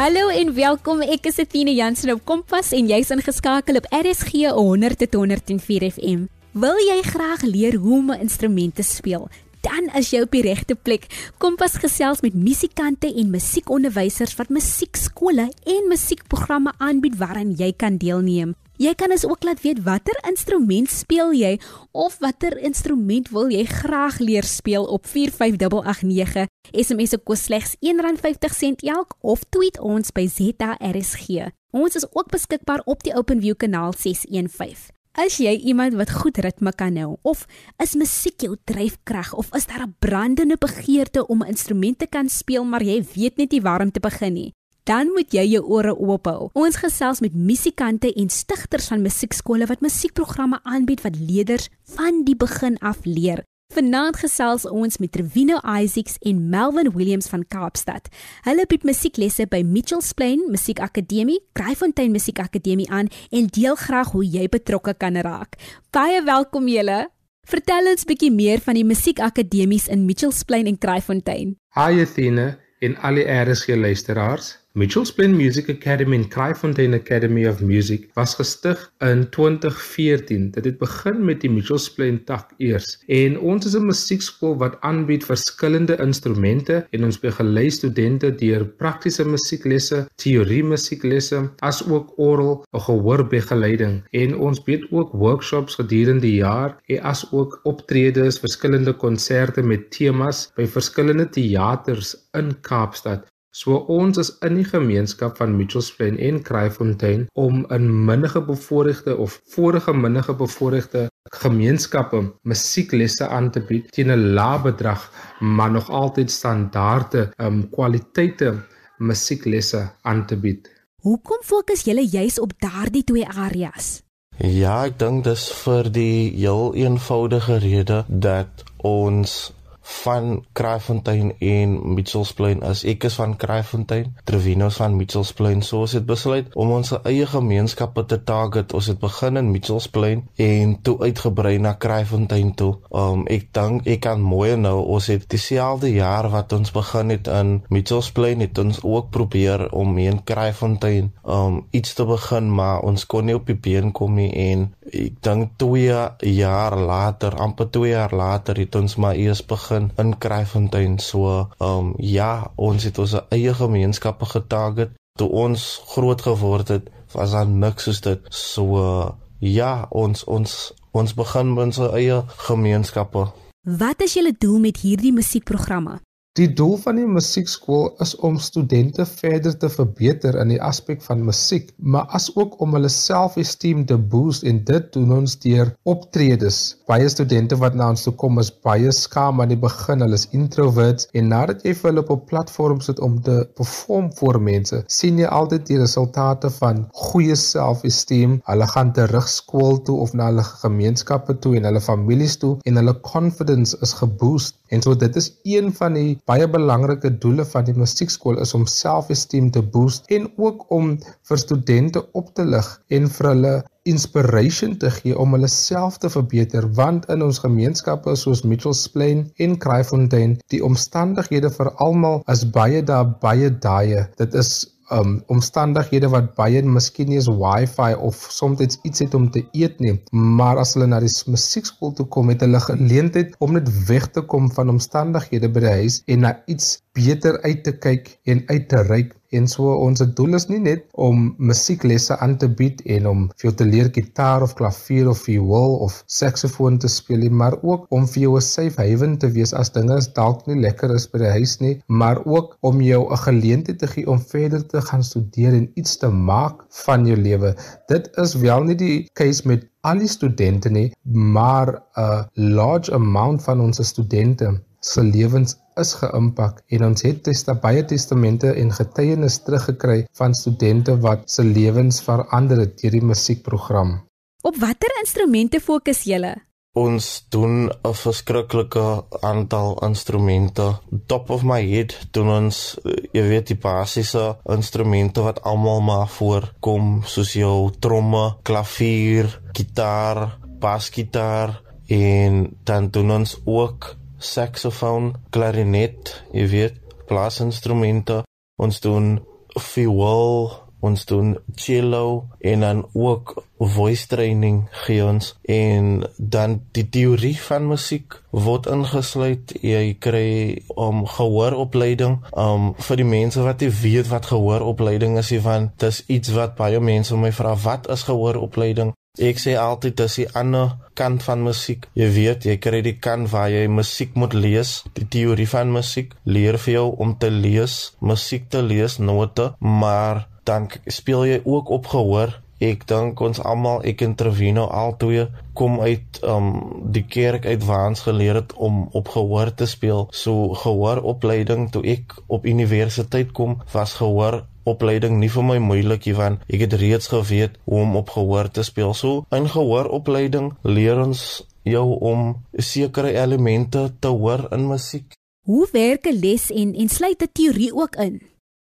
Hallo en welkom. Ek is Etienne Jansen op Kompas en jy's ingeskakel op RSG 100 tot 104 FM. Wil jy graag leer hoe om 'n instrument te speel? Dan is jy op die regte plek. Kompas gesels met musikante en musiekonderwysers wat musiekskole en musiekprogramme aanbied waaraan jy kan deelneem. Jy kan ons ook laat weet watter instrument speel jy of watter instrument wil jy graag leer speel op 45889. SMS se kos slegs R1.50 elk of tweet ons by ZRSG. Ons is ook beskikbaar op die OpenView kanaal 615. As jy iemand wat goed ritme kan hou of is musiek jou dryfkrag of is daar 'n brandende begeerte om 'n instrument te kan speel maar jy weet net nie waar om te begin nie dan moet jy jou ore oop hou. Ons gesels met musikante en stigters van musiekskole wat musiekprogramme aanbied wat leerders van die begin af leer. Vanaand gesels ons met Trevino Isaacs en Melvin Williams van Kaapstad. Hulle bied musieklesse by Mitchells Plain Musiekakademie, Kraaifontein Musiekakademie aan en deel graag hoe jy betrokke kan raak. Baie welkom julle. Vertel ons bietjie meer van die musiekakademies in Mitchells Plain en Kraaifontein. Hi Athena en al die RSG luisteraars. Mitchells Plain Music Academy en Kraaifontein Academy of Music was gestig in 2014. Dit het begin met die Mitchells Plain tak eers. En ons is 'n musiekskool wat aanbied verskillende instrumente en ons begelei studente deur praktiese musieklesse, teorie musieklesse, asook oral gehoorbegeleiding. En ons bied ook workshops gedurende die jaar en asook optredes, verskillende konserte met temas by verskillende teaters in Kaapstad. So ons is in die gemeenskap van Mitchells Plain en Kraaifontein om in minder bevoorregte of vorige minder bevoorregte gemeenskappe musieklesse aan te bied teen 'n lae bedrag, maar nog altyd standaarde um kwaliteite musieklesse aan te bied. Hoekom fokus julle juis op daardie twee areas? Ja, ek dink dis vir die heel eenvoudige rede dat ons van Kraaifontein en Mitchells Plain as ek is van Kraaifontein, Trevinos van Mitchells Plain. So ons het besluit om ons eie gemeenskappe te target. Ons het begin in Mitchells Plain en toe uitgebrei na Kraaifontein toe. Um ek dink ek kan mooi nou ons het dieselfde jaar wat ons begin het in Mitchells Plain het ons ook probeer om in Kraaifontein um iets te begin, maar ons kon nie op die been kom nie en ek dink 2 jaar later, amper 2 jaar later het ons maar eers begin in in Kraaifontein so ehm um, ja ons het ons eie gemeenskappe getarget. Toe ons groot geword het was daar niks soos dit. So ja ons ons ons begin met ons eie gemeenskappe. Wat is julle doel met hierdie musiekprogramme? Die doel van die musiekskool is om studente verder te verbeter in die aspek van musiek, maar asook om hulle selfesteem te boost en dit doen ons deur optredes. Baie studente wat na ons toe kom is baie skaam aan die begin, hulle is introverts en nadat jy vir hulle op 'n platform sit om te perform voor mense, sien jy altyd die resultate van goeie selfesteem. Hulle gaan terug skool toe of na hulle gemeenskappe toe en hulle families toe en hulle confidence is geboost. En so dit is een van die baie belangrike doele van die musiekskool is om selfesteem te boost en ook om vir studente op te lig en vir hulle inspiration te gee om hulle self te verbeter. Want in ons gemeenskappe soos Mitchells Plain en Kraaifontein die omstandighede vir almal is baie daar baie daai dit is um omstandighede wat baie miskien nie is wifi of soms iets het om te eet nie maar as hulle na die musiekskool toe kom het hulle geleentheid om net weg te kom van omstandighede by die huis en na iets beter uit te kyk en uit te reik En so ons doel is nie net om musieklesse aan te bied en om vir jou te leer gitaar of klavier of viool of saksofoon te speel nie, maar ook om vir jou 'n safe haven te wees as dinge dalk nie lekker is by die huis nie, maar ook om jou 'n geleentheid te gee om verder te gaan studeer en iets te maak van jou lewe. Dit is wel nie die case met al die studente nie, maar 'n large amount van ons studente se lewens is geïmpak en ons het testa baie testamente en getuienis teruggekry van studente wat se lewens verander het deur die musiekprogram. Op watter instrumente fokus julle? Ons doen 'n verskriklike aantal instrumente. Top of my head doen ons jy weet die basiese instrumente wat almal maar voorkom soos jou tromme, klavier, gitaar, basgitaar en dan doen ons ook saksofoon, klarinet, jy weet, blaasinstrumente. Ons doen viool ons doen cello en dan ook voice training gee ons. En dan die teorie van musiek word ingesluit. Jy kry om um, gehooropleiding. Um vir die mense wat nie weet wat gehooropleiding is nie van dis iets wat baie mense my vra wat is gehooropleiding Ek sê altyd dis die ander kant van musiek. Jy weet, jy kry die kant waar jy musiek moet lees, die teorie van musiek leer vir jou om te lees, musiek te lees, note, maar dan speel jy ook op gehoor. Ek dink ons almal ek en Trevino albei kom uit um die kerk uit waar ons geleer het om op gehoor te speel. So gehooropleiding toe ek op universiteit kom, was gehoor opleiding nie vir my moeilik nie want ek het reeds geweet hoe om op gehoor te speel. So in gehooropleiding leer ons jou om sekere elemente te hoor in musiek. Hoe werk 'n les en en sluit die teorie ook in?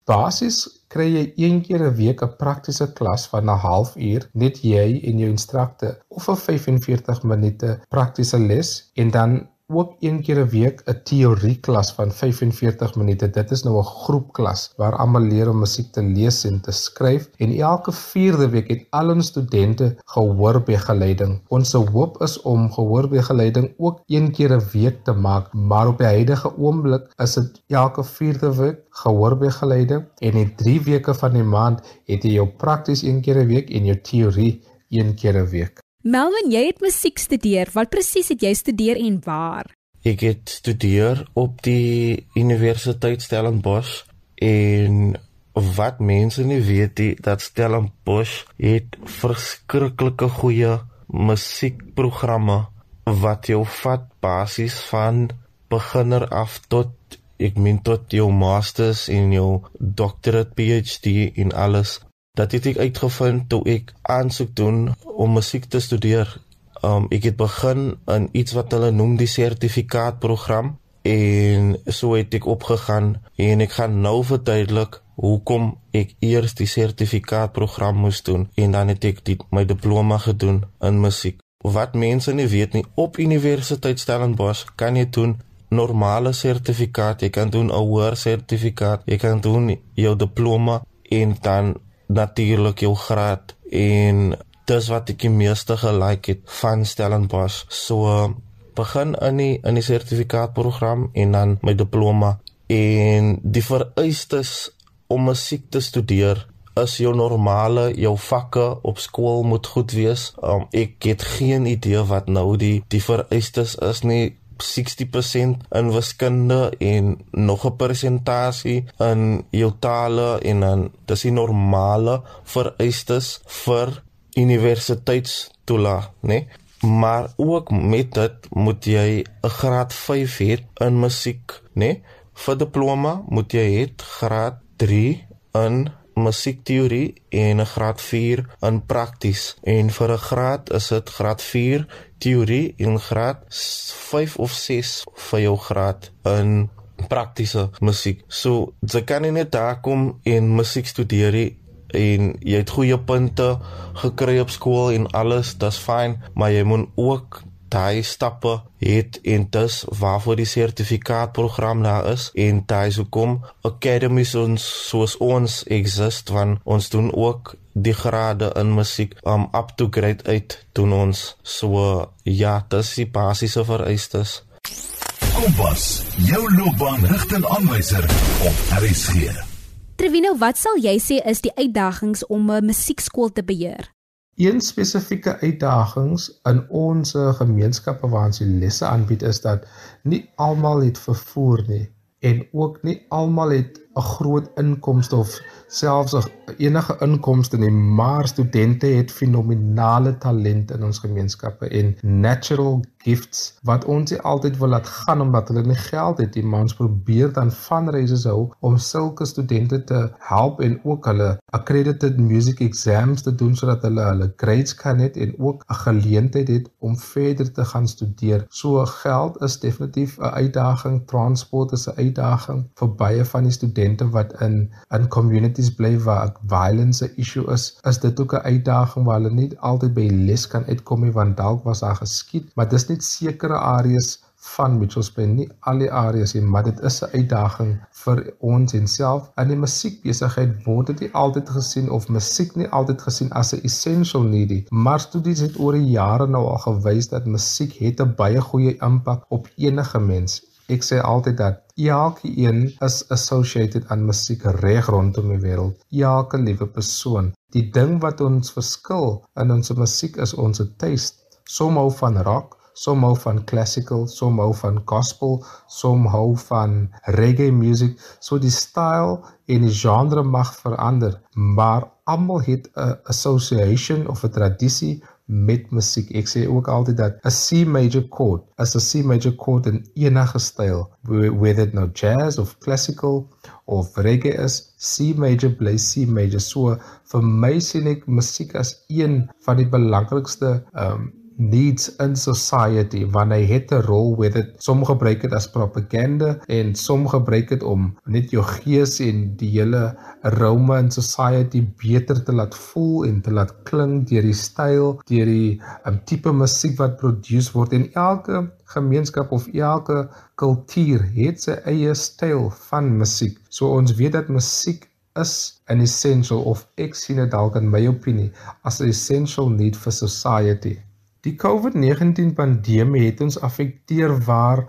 Basies kry jy een keer 'n week 'n praktiese klas van 'n halfuur, net jy en jou instrukteur, of 'n 45 minute praktiese les en dan ook een keer 'n week 'n teorieklas van 45 minute. Dit is nou 'n groepklas waar almal leer om musiek te lees en te skryf en elke 4de week het al ons studente gehoorbegeleiding. Ons hoop is om gehoorbegeleiding ook een keer 'n week te maak, maar op die huidige oomblik is dit elke 4de week gehoorbegeleiding en in 3 weke van die maand het jy jou prakties een keer 'n week en jou teorie een keer 'n week. Melvin, jy het musiek studeer. Wat presies het jy studeer en waar? Ek het studeer op die Universiteit Stellenbosch en wat mense nie weet nie, dat Stellenbosch het verskriklike goeie musiekprogramme wat jou vat basies van beginner af tot ek meen tot jou masters en jou doctorate PhD en alles dat het ek uitgevind toe ek aansoek doen om musiek te studeer. Um ek het begin in iets wat hulle noem die sertifikaatprogram en so het ek opgegaan en ek gaan nou verduidelik hoekom ek eers die sertifikaatprogram moes doen en dan het ek die, my diploma gedoen in musiek. Wat mense nie weet nie, op Universiteit Stellenbosch kan jy doen normale sertifikaat, jy kan doen 'n hoër sertifikaat, jy kan doen jou diploma en dan natuurlik jou graad en dis wat ek die meeste gelike het van Stellenbosch. So begin in die in die sertifikaatprogram en dan my diploma en die vereistes om musiek te studeer is jou normale jou vakke op skool moet goed wees. Um, ek het geen idee wat nou die die vereistes is nie 60% in wiskunde en nog 'n persentasie in jou tale en dan dis die normale vereistes vir universiteitstoela, né? Maar ook met dit moet jy 'n graad 5 hê in musiek, né? Vir diploma moet jy hê graad 3 in musiekteorie en 'n graad 4 in prakties. En vir 'n graad is dit graad 4 teorie en graad 5 of 6 vir jou graad in praktiese musiek. So, jy kan nie net daar kom en musiek studeer en jy het goeie punte gekry op skool en alles, dit's fyn, maar jy moet ook daai stappe het en dis waarvoor die sertifikaatprogram daar is en daai sou kom academies ons soos ons exist van ons doen ook die grade in musiek om um, up to grade uit doen ons so ja dis die basiese vereistes. Kompas jou loopbaan rigtingaanwyser op RSG Trevino wat sal jy sê is die uitdagings om 'n musiekskool te beheer Een spesifieke uitdagings in ons gemeenskappe waar ons lesse aanbied is dat nie almal het vervoer nie en ook nie almal het 'n groot inkomste of selfs enige inkomste nie, maar studente het fenominale talent in ons gemeenskappe en natural gifts wat ons nie altyd wil laat gaan omdat hulle nie geld het nie, maar ons probeer dan fundraisers hou om sulke studente te help en ook hulle accredited music exams te doen sodat hulle hulle grades kan hê en ook 'n geleentheid het om verder te gaan studeer. So geld is definitief 'n uitdaging, transport is 'n uitdaging vir baie van die studente wat in in communities bly waar violence 'n issue is. Is dit ook 'n uitdaging waar hulle nie altyd by les kan uitkom nie want dalk was daar geskiet, maar dis net sekere areas van Mitchells Plain, nie al die areas nie, maar dit is 'n uitdaging vir ons en self. In die musiekbesigheid word dit nie altyd gesien of musiek nie altyd gesien as 'n essential need nie, maar studies het oor die jare nou al gewys dat musiek het 'n baie goeie impak op enige mens. Ek sê altyd dat elkeen is associated aan musiek reg rondom die wêreld. Elke liewe persoon. Die ding wat ons verskil in ons musiek is ons taste. Sommige hou van rock, sommige hou van classical, sommige hou van gospel, sommige hou van reggae music. So die styl en die genre mag verander, maar almal het 'n association of 'n tradisie met musiek. Ek sê ook altyd dat 'n C major chord is 'n C major chord in enige styl, whether it nou jazz of classical of reggae is, C major bly C major. So vir my sien ek musiek as een van die belangrikste ehm um, needs in society want hy het 'n rol with it. Sommige gebruik dit as propaganda en sommige gebruik dit om net jou gees en die hele aroma in society beter te laat voel en te laat klink deur die styl, deur die um, tipe musiek wat produce word en elke gemeenskap of elke kultuur het sy eie styl van musiek. So ons weet dat musiek is an essential of ek sien dit dalk in my opinie as 'n essential need for society. Die COVID-19 pandemie het ons affekteer waar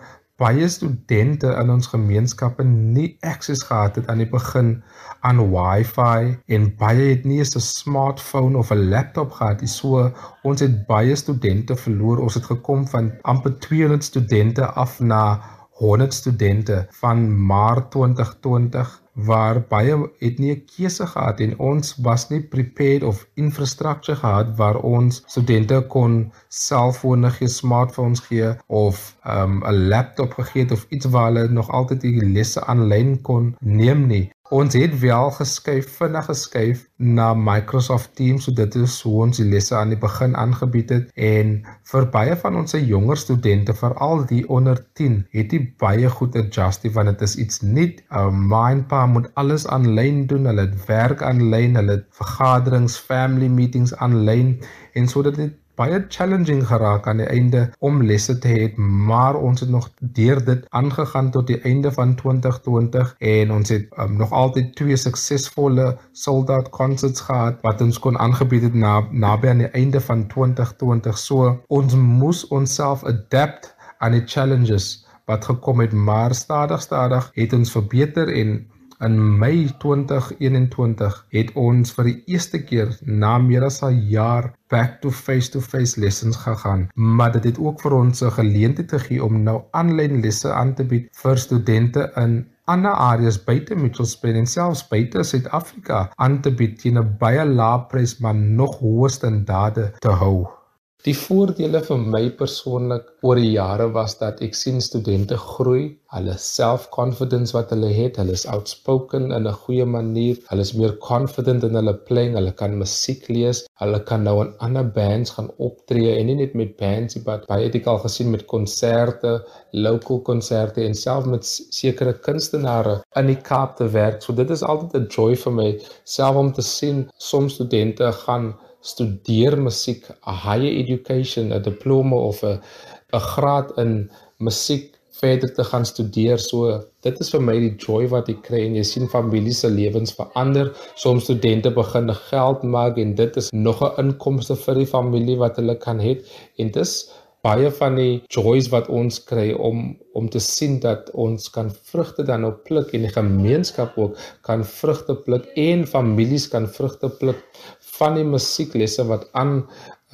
baie studente in ons gemeenskappe nie akses gehad het aan die begin aan Wi-Fi en baie het nie eens 'n smartphone of 'n laptop gehad nie. So ons het baie studente verloor. Ons het gekom van amper 200 studente af na 100 studente van Maart 2020 waar baie het nie 'n keuse gehad en ons was nie prepared of infrastruktuur gehad waar ons studente kon selfone gee, smartphones gee of um, 'n um, laptop gegee het of iets waar hulle nog altyd die lesse aanlyn kon neem nie. Ons het wel geskuif, vinnig geskuif na Microsoft Teams, so dit is hoe ons die lesse aan die begin aangebied het en vir baie van ons jonger studente, veral die onder 10, het dit baie goed adjust want dit is iets nuut. Our Mindpa moet alles aanlyn doen, hulle het werk aanlyn, hulle het vergaderings, family meetings aanlyn en sodat dit baie challenging geraak aan die einde om lesse te hê, maar ons het nog deur dit aangegaan tot die einde van 2020 en ons het um, nog altyd twee suksesvolle sold out concerts gehad wat ons kon aangebied het na naby aan die einde van 2020. So ons moes onsself adapt aan die challenges wat gekom het, maar stadig stadig het ons verbeter en In Mei 2021 het ons vir die eerste keer na meer as 'n jaar back to face to face lessons gegaan, maar dit het ook vir ons 'n geleentheid gegee om nou aanlyn lesse aan te bied vir studente in ander areas buite Mitchells Plain en selfs buite Suid-Afrika aan te bied teen 'n baie lae prys maar nog hoë standaarde te hou. Die voordele vir my persoonlik oor die jare was dat ek sien studente groei, hulle self-confidence wat hulle het, hulle is outspoken in 'n goeie manier, hulle is meer confident in hulle playing, hulle kan musiek lees, hulle kan nou in ander bands gaan optree en nie net met bands nie, maar baie het ek al gesien met konserte, local konserte en self met sekere kunstenaars in die Kaap te werk. So dit is altyd 'n joy vir my self om te sien soms studente gaan studeer musiek, 'n higher education, 'n diploma of 'n 'n graad in musiek verder te gaan studeer. So dit is vir my die joy wat ek kry en jy sien families se lewens verander. Soms studente begin geld maak en dit is nog 'n inkomste vir die familie wat hulle kan hê en dis baie van die joys wat ons kry om om te sien dat ons kan vrugte dan op pluk en die gemeenskap ook kan vrugte pluk en families kan vrugte pluk van die musieklesse wat aan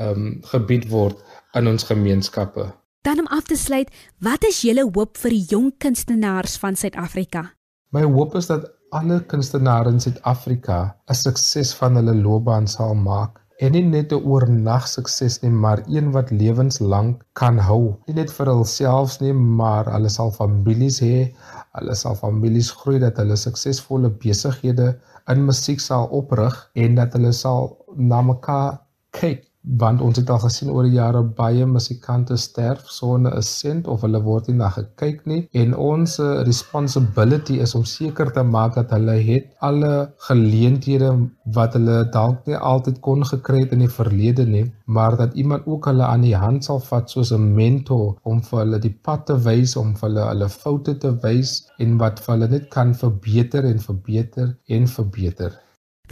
ehm um, gebied word in ons gemeenskappe. Dan om af te sluit, wat is julle hoop vir die jong kunstenaars van Suid-Afrika? My hoop is dat alle kunstenaars in Suid-Afrika 'n sukses van hulle loopbaan sal maak en nie net 'n oornag sukses nie, maar een wat lewenslank kan hou. Nie net vir hulself nie, maar hulle sal families hê, hulle sal families groei dat hulle suksesvolle besighede in musiek sal oprig en dat hulle sal na mekaar kyk want ons het al gesien oor die jare baie musikante sterf sonder 'n sent of hulle word nie na gekyk nie. En ons uh, responsibility is om seker te maak dat hulle het alle geleenthede wat hulle dalk nie altyd kon gekry het in die verlede nie maar dat iemand ook hulle aan die hand sal vat soos 'n mentor om vir hulle die pad te wys om vir hulle hulle foute te wys en wat vir hulle net kan verbeter en verbeter en verbeter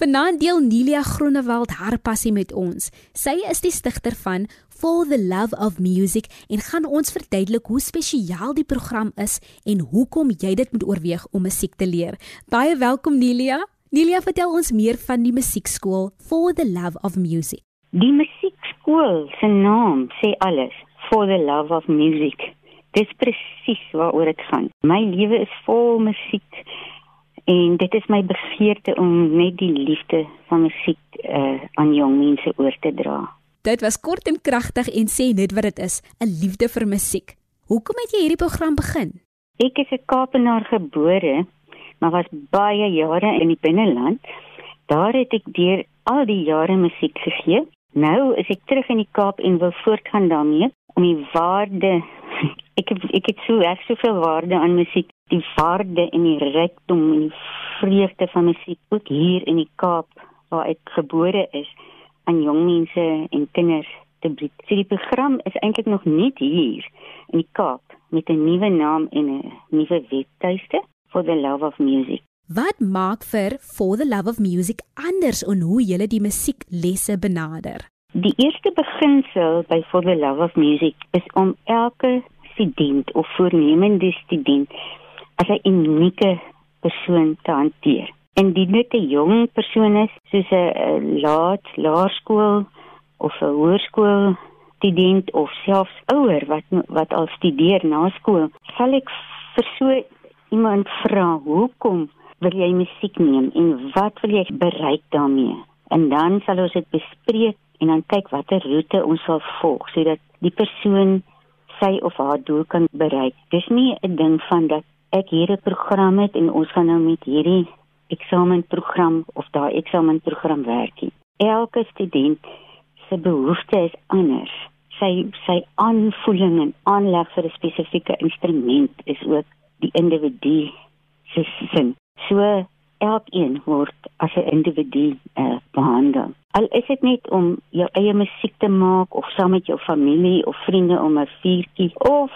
Vanaand deel Nelia Groenewald haar passie met ons. Sy is die stigter van For the Love of Music en gaan ons verduidelik hoe spesiaal die program is en hoekom jy dit moet oorweeg om musiek te leer. Baie welkom Nelia. Nelia, vertel ons meer van die musiekskool For the Love of Music. Die musiekskool se naam sê alles. For the Love of Music. Dis presies waaroor dit gaan. My lewe is vol musiek en dit is my begeerte om net die liefde van musiek uh, aan jong mense oor te dra. Dit was kort en kragtig en sê net wat dit is, 'n liefde vir musiek. Hoekom het jy hierdie program begin? Ek is 'n Kaapenaar gebore, maar was baie jare in die binneland. Daar het ek deur al die jare musiek gegee. Nou is ek terug in die Kaap en wil voortgaan daarmee om die waarde ek het, ek het so ek soveel waarde aan musiek die waarde en die rykdom en die vreugde van musiek ook hier in die Kaap waar ek gebore is aan jong mense en kinders te bied. So die program is eintlik nog nie hier in die Kaap met 'n nuwe naam en 'n nuwe webtuiste for the love of music. Wat maak vir For the Love of Music anders en hoe jy die musieklesse benader? Die eerste beginsel by For the Love of Music is om elke student of voornemende student as 'n unieke persoon te hanteer. Indien dit 'n jong persoon is, soos 'n laat laerskool of 'n hoërskool student of selfs ouer wat wat al studeer na skool, sal ek vir so iemand vra, "Hoekom wil jy musiek neem en wat wil jy bereik daarmee?" En dan sal ons dit bespreek en dan kyk watter roete ons sal volg sodat die persoon sy of haar doel kan bereik. Dis nie 'n ding van dat ek hier 'n program het en ons gaan nou met hierdie eksamenprogram of daai eksamenprogram werk. Elke student se behoefte is anders. Sy sy aanvoeling en aanleg vir 'n spesifieke instrument is ook die individu se sin. So elkeen word as 'n individu uh, behandel. Al is dit net om jou eie musiek te maak of saam met jou familie of vriende om 'n vuurtjie of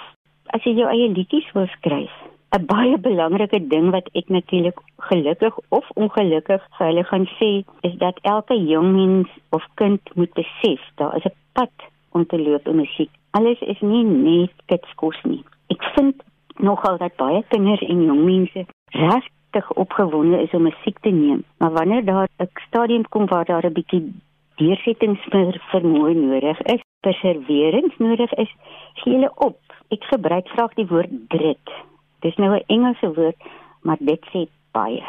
as jy jou eie liedjies wil skryf 'n baie belangrike ding wat ek natuurlik gelukkig of ongelukkig vir hulle gaan sê is dat elke jong mens of kind moet besef daar is 'n pad om te loop in musiek. Alles is nie net kitskos nie. Ek vind nogal dat baie kinders en jong mense regtig opgewonde is om musiek te neem, maar wanneer daar 'n stadium kom waar daar 'n bietjie deursettingsvermoë nodig is, perseverance nodig is, gee hulle op. Ek gebruik graag die woord grit Dis nou 'n Engelse woord, maar dit sê baie.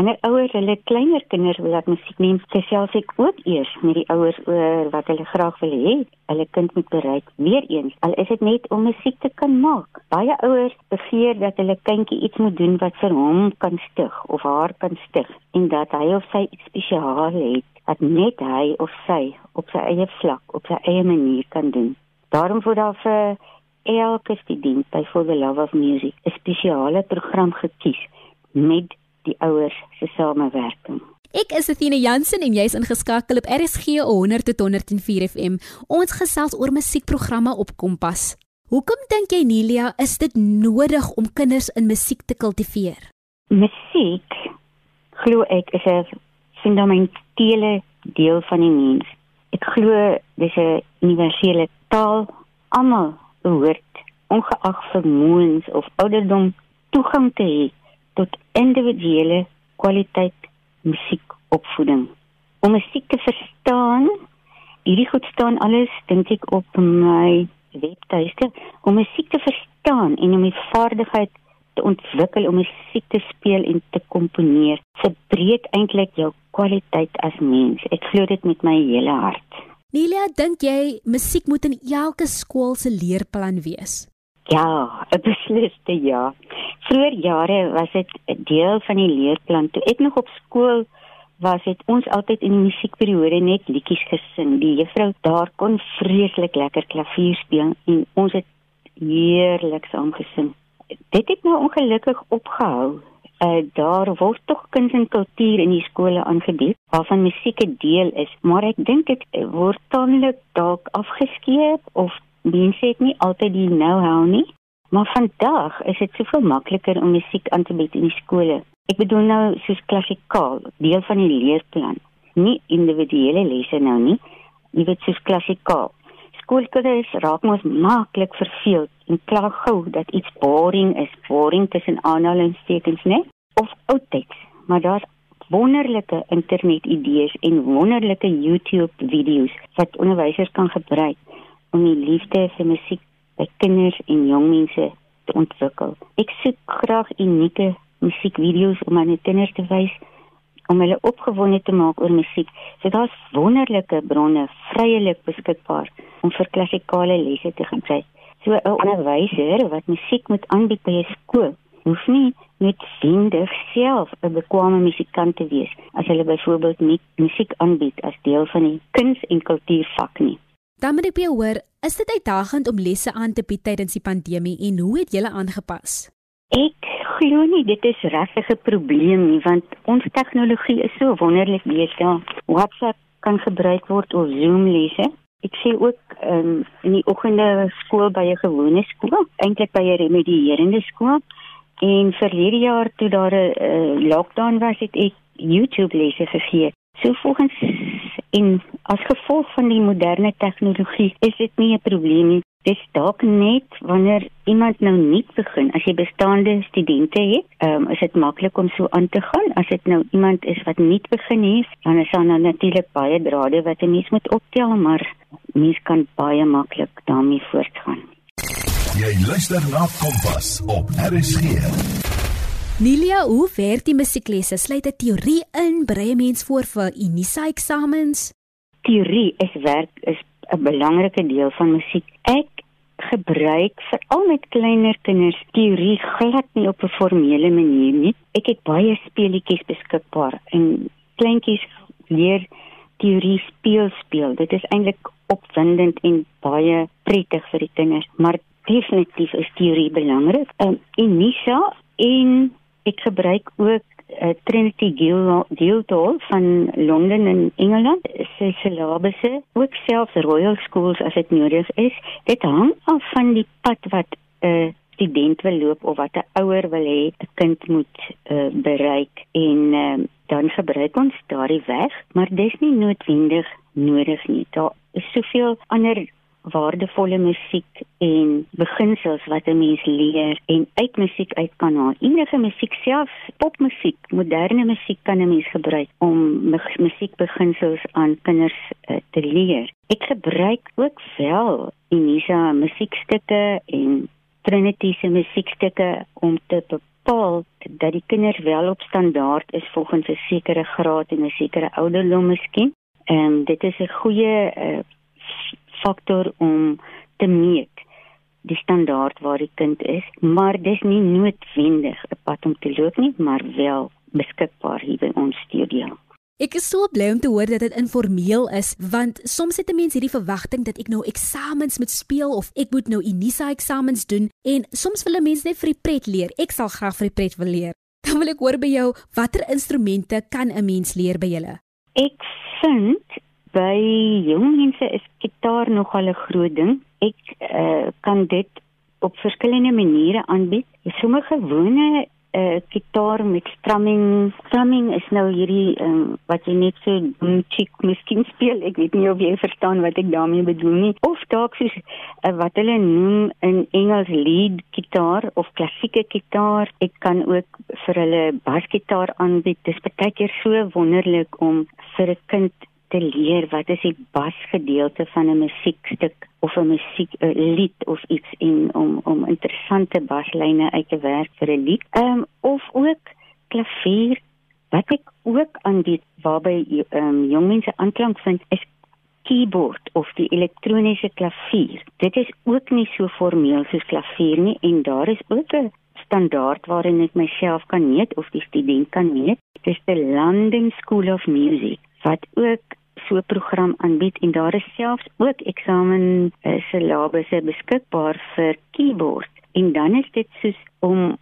Wanneer ouers hulle kleiner kinders wil laat musiek neem, gesels ek ook eers met die ouers oor wat hulle graag wil hê hulle kind moet bereik. Weereens, al is dit net om musiek te kan maak. Baie ouers begeer dat hulle kindjie iets moet doen wat vir hom kan stig of haar kan stig en dat hy of sy iets spesiaal het wat net hy of sy op sy eie vlak, op sy eie manier kan doen. Daarom word daar vir elke student by For the Love of Music 'n spesiale program gekies met die ouers se samewerking. Ek is Athena Jansen en jy's ingeskakel op RSG 100 tot 104 FM. Ons gesels oor musiekprogramme op Kompas. Hoekom dink jy Nelia is dit nodig om kinders in musiek te kultiveer? Musiek glo ek is 'n fundamentele deel van die mens. Ek glo dis 'n universele taal. Almal behoort ongeag vermoëns of ouderdom toegang te hê tot individuele kwaliteit musiekopvoeding. Om musiek te verstaan, hierdie goed staan alles dink ek op my webtuiste, om musiek te verstaan en om die vaardigheid te ontwikkel om musiek te speel en te komponeer, verbreek eintlik jou kwaliteit as mens. Ek glo dit met my hele hart. Nelia, dink jy musiek moet in elke skool se leerplan wees? Ja, 'n besliste ja. Vroeger jare was dit 'n deel van die leerplan toe ek nog op skool was het ons altyd in musiekperiode net liedjies gesing. Die juffrou daar kon vreeslik lekker klavier speel en ons het heerlik saam gesing. Dit het nou ongelukkig opgehou. Uh, daar word tog kuns en kultuur in die skole aangebied waarvan musiek 'n deel is, maar ek dink dit word tamelik dalk afgeskeep of mense het nie altyd die know-how nie. Maar vandag is dit soveel makliker om musiek aan te bied in die skole. Ek bedoel nou soos klassikaal, deel van die leerplan, nie individuele lesse nou nie. Jy weet soos klassikaal. Skoolkinders raak mos maklik verveeld en kla gou dat iets boring is, boring tussen aanhalingstekens, né? Of oudtyds. Maar daar's wonderlike internetidees en wonderlike YouTube video's wat onderwysers kan gebruik om die liefde vir musiek by kinders en jong mense te ontwikkel. Ek soek graag unieke musiekvideo's om aan die kinders te wys om hulle opgewonde te maak oor musiek. So daar's wonderlike bronne vryelik beskikbaar om vir klassikale lesse te gebruik. So 'n onderwyser wat musiek moet aanbied by 'n skool, hoef nie noodwendig self 'n bekwame musikant te wees as hulle byvoorbeeld nie musiek aanbied as deel van die kuns- en kultuurvak nie. Dan moet ek by jou hoor, is dit uitdagend om lesse aan te bied tydens die pandemie en hoe het julle aangepas? Ek glo nie dit is regtig 'n probleem nie want ons tegnologie is so wonderlik besig. WhatsApp kan gebruik word of Zoom lesse. Ek sê ook um, in die oggende skool by 'n gewone skool, eintlik by 'n remedierende skool. En verlede jaar toe daar 'n uh, lockdown was, het ek YouTube lesse gegee. So volgens en as gevolg van die moderne tegnologie is dit nie 'n probleem nie. Dis dalk net wanneer iemand nou nie begin as jy bestaande studente het, um, is dit maklik om so aan te gaan. As dit nou iemand is wat nie begin het, dan is daar nou natuurlik baie drade wat 'n mens moet optel, maar mens kan baie maklik daarmee voortgaan. Jy luister na Kompas op RSG. Nilia, hoe werk die musieklesse? Sluit dit teorie in, berei mens voor vir Unisa eksamens? Teorie is werk is 'n belangrike deel van musiek. Ek gebruik veral met kleiner kinders teorie glad nie op 'n formele manier nie. Ek het baie speletjies beskikbaar en kleintjies leer teorie speel speel. Dit is eintlik opwindend en baie prettig vir die kinders, maar definitief is teorie belangrik. Um, en Nisa en ek gebruik ook uh, Trinity Guildhall van Londen in Engeland se syllabusse ook selfs Royal Schools as dit nodig is. Dit hang af van die pad wat 'n uh, student wil loop of wat 'n ouer wil hê 'n kind moet uh, bereik. En uh, dan gebruik ons daardie weg maar dis nie noodwendig nodig nie. Daar is soveel ander waardevolle musiek en beginsels wat 'n mens leer en uit musiek uit kan haal. Enige musiek self, popmusiek, moderne musiek kan 'n mens gebruik om musiekbeginsels aan kinders uh, te leer. Ek gebruik ook wel Unisa musiekstukke en Trinity se musiekstukke om te bepaal dat die kinders wel op standaard is volgens 'n sekere graad en 'n sekere ouderdom miskien. En dit is 'n goeie uh, faktor om te meet die standaard waar die kind is, maar dis nie noodwendig 'n pad om te loop nie, maar wel beskikbaar hier by ons studio. Ek is so bly om te hoor dat dit informeel is, want soms het 'n mens hierdie verwagting dat ek nou eksamens moet speel of ek moet nou Unisa eksamens doen en soms wil 'n mens net vir die pret leer. Ek sal graag vir die pret wil leer. Dan wil ek hoor by jou, watter instrumente kan 'n mens leer by julle? Ek vind by jong mense is gitaar nogal 'n groot ding. Ek uh, kan dit op verskillende maniere aanbied. Sommige gewone uh gitaar met strumming. Strumming is nou hierdie um, wat jy net so chick miskien speel. Ek weet nie of jy verstaan wat ek daarmee bedoel nie. Of dalk soos uh, wat hulle noem in Engels lead gitaar of klassieke gitaar. Ek kan ook vir hulle basgitaar aanbied. Dis baie keer so wonderlik om vir 'n kind te leer wat is die basgedeelte van 'n musiekstuk of 'n musiek lied of iets en om om interessante baslyne uit te werk vir 'n lied. Ehm um, of ook klavier wat ek ook aanbied waarby ehm um, jong mense aanklank vind is keyboard of die elektroniese klavier. Dit is ook nie so formeel soos klavier nie en daar is ook 'n standaard waarin ek myself kan meet of die student kan meet. Dis die London School of Music wat ook so 'n program aanbied en daar is selfs ook eksamen uh, syllabusse beskikbaar vir keyboard. En dan is dit soos om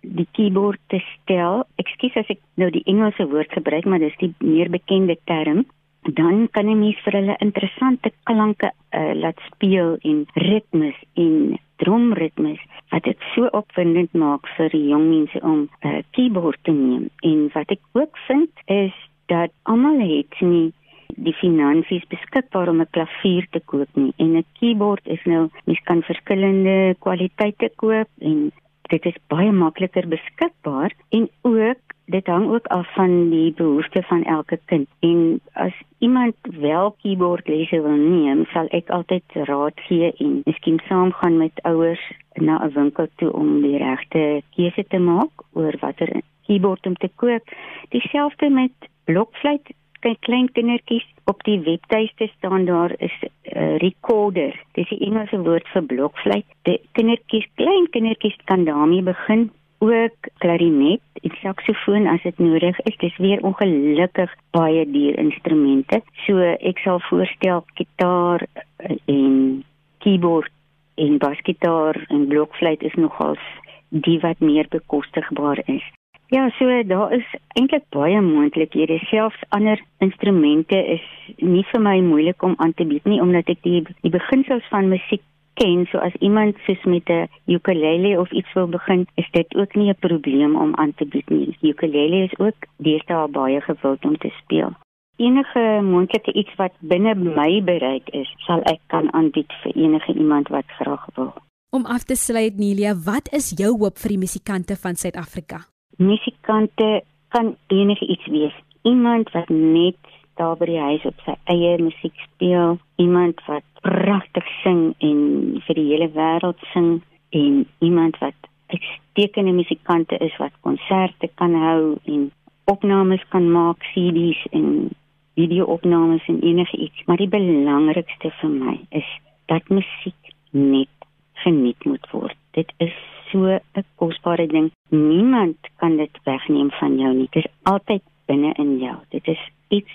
die keyboard te stel. Ekskuus as ek nou die Engelse woord gebruik, maar dis die meer bekende term dan kan jy mens vir hulle interessante klanke uh, laat speel en ritmes en drumritmes wat dit so opwindend maak vir die jong mense om 'n uh, eh, keyboard te neem en wat ek ook vind is dat almal het nie die finansies beskikbaar om 'n klavier te koop nie. En 'n keyboard is nou mens kan verskillende kwaliteite koop en dit is baie makliker beskikbaar en ook dit hang ook af van die behoeftes van elke kind. En as iemand wel keyboardlesse wil neem sal ek altyd raad gee en miskien saamgaan met ouers na 'n winkel toe om die regte keuse te maak oor watter keyboard om te koop. Dieselfde met blokfluit kyk klein kindertjies op die webtuiste staan daar is 'n uh, recorder. Dis die Engelse woord vir blokfluit. Die kindertjies, klein kindertjies kan daarmee begin. Ook klarinet en saksofoon as dit nodig is. Dis weer ongelukkig baie duur instrumente. So ek sal voorstel gitaar uh, en keyboard en basgitaar en blokfluit is nogals die wat meer bekostigbaar is. Ja, so daar is eintlik baie moontlikhede. Selfs ander instrumente is nie vir my moeilik om aan te bied nie omdat ek die die beginsels van musiek ken. So as iemand soos met 'n ukulele of iets wil begin, is dit ook nie 'n probleem om aan te bied nie. Die ukulele is ook deesdae baie gewild om te speel. Enige moontlike iets wat binne my bereik is, sal ek kan aanbied vir enige iemand wat graag wil. Om af te sluit Nelia, wat is jou hoop vir die musikante van Suid-Afrika? Musikante kan enige iets wees. Iemand wat net daar by die huis op sy eie musiek speel, iemand wat pragtig sing en vir die hele wêreld sing en iemand wat uitstekende musikante is wat konserte kan hou en opnames kan maak, CD's en video-opnames en enige iets, maar die belangrikste vir my is dat musiek net geniet moet word. Dit is so 'n kosbare ding. Niemand kan dit wegneem van jou nie. Dit is altyd binne in jou. Dit is iets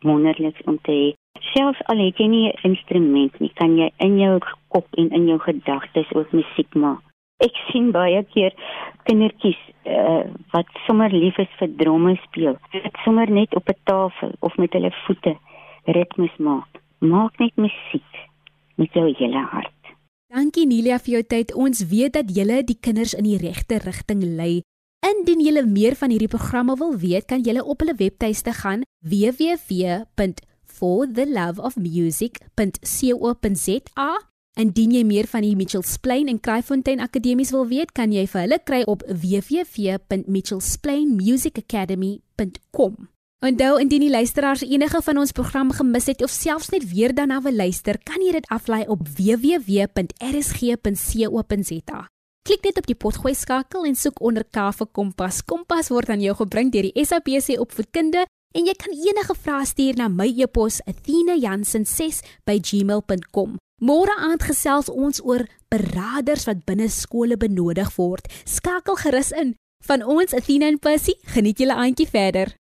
wonderliks om te hê. Selfs al het jy nie 'n instrument nie, kan jy in jou kop en in jou gedagtes ook musiek maak. Ek sien baie keer kindertjies uh, wat sommer lief is vir dromme speel. Dit sommer net op 'n tafel of met hulle voete ritmes maak. Maak net musiek met jou hele hart. Dankie Nelia vir jou tyd. Ons weet dat julle die kinders in die regte rigting lei. Indien julle meer van hierdie programme wil weet, kan julle op hulle webtuiste gaan www.fortheloveofmusic.co.za. Indien jy meer van die Mitchells Plain en Kraaifontein Akademies wil weet, kan jy vir hulle kry op www.mitchellsplainmusicacademy.com. Onthou indien die luisteraars enige van ons program gemis het of selfs net weer daarna wil luister, kan jy dit aflaai op www.rsg.co.za. Klik net op die potgooi skakel en soek onder K vir Kompas. Kompas word aan jou gebring deur die SABC Opvoedkunde en jy kan enige vrae stuur na my e-pos athena.jansen6@gmail.com. Môre aand gesels ons oor beraders wat binne skole benodig word. Skakel gerus in. Van ons Athena en Percy, geniet julle aandjie verder.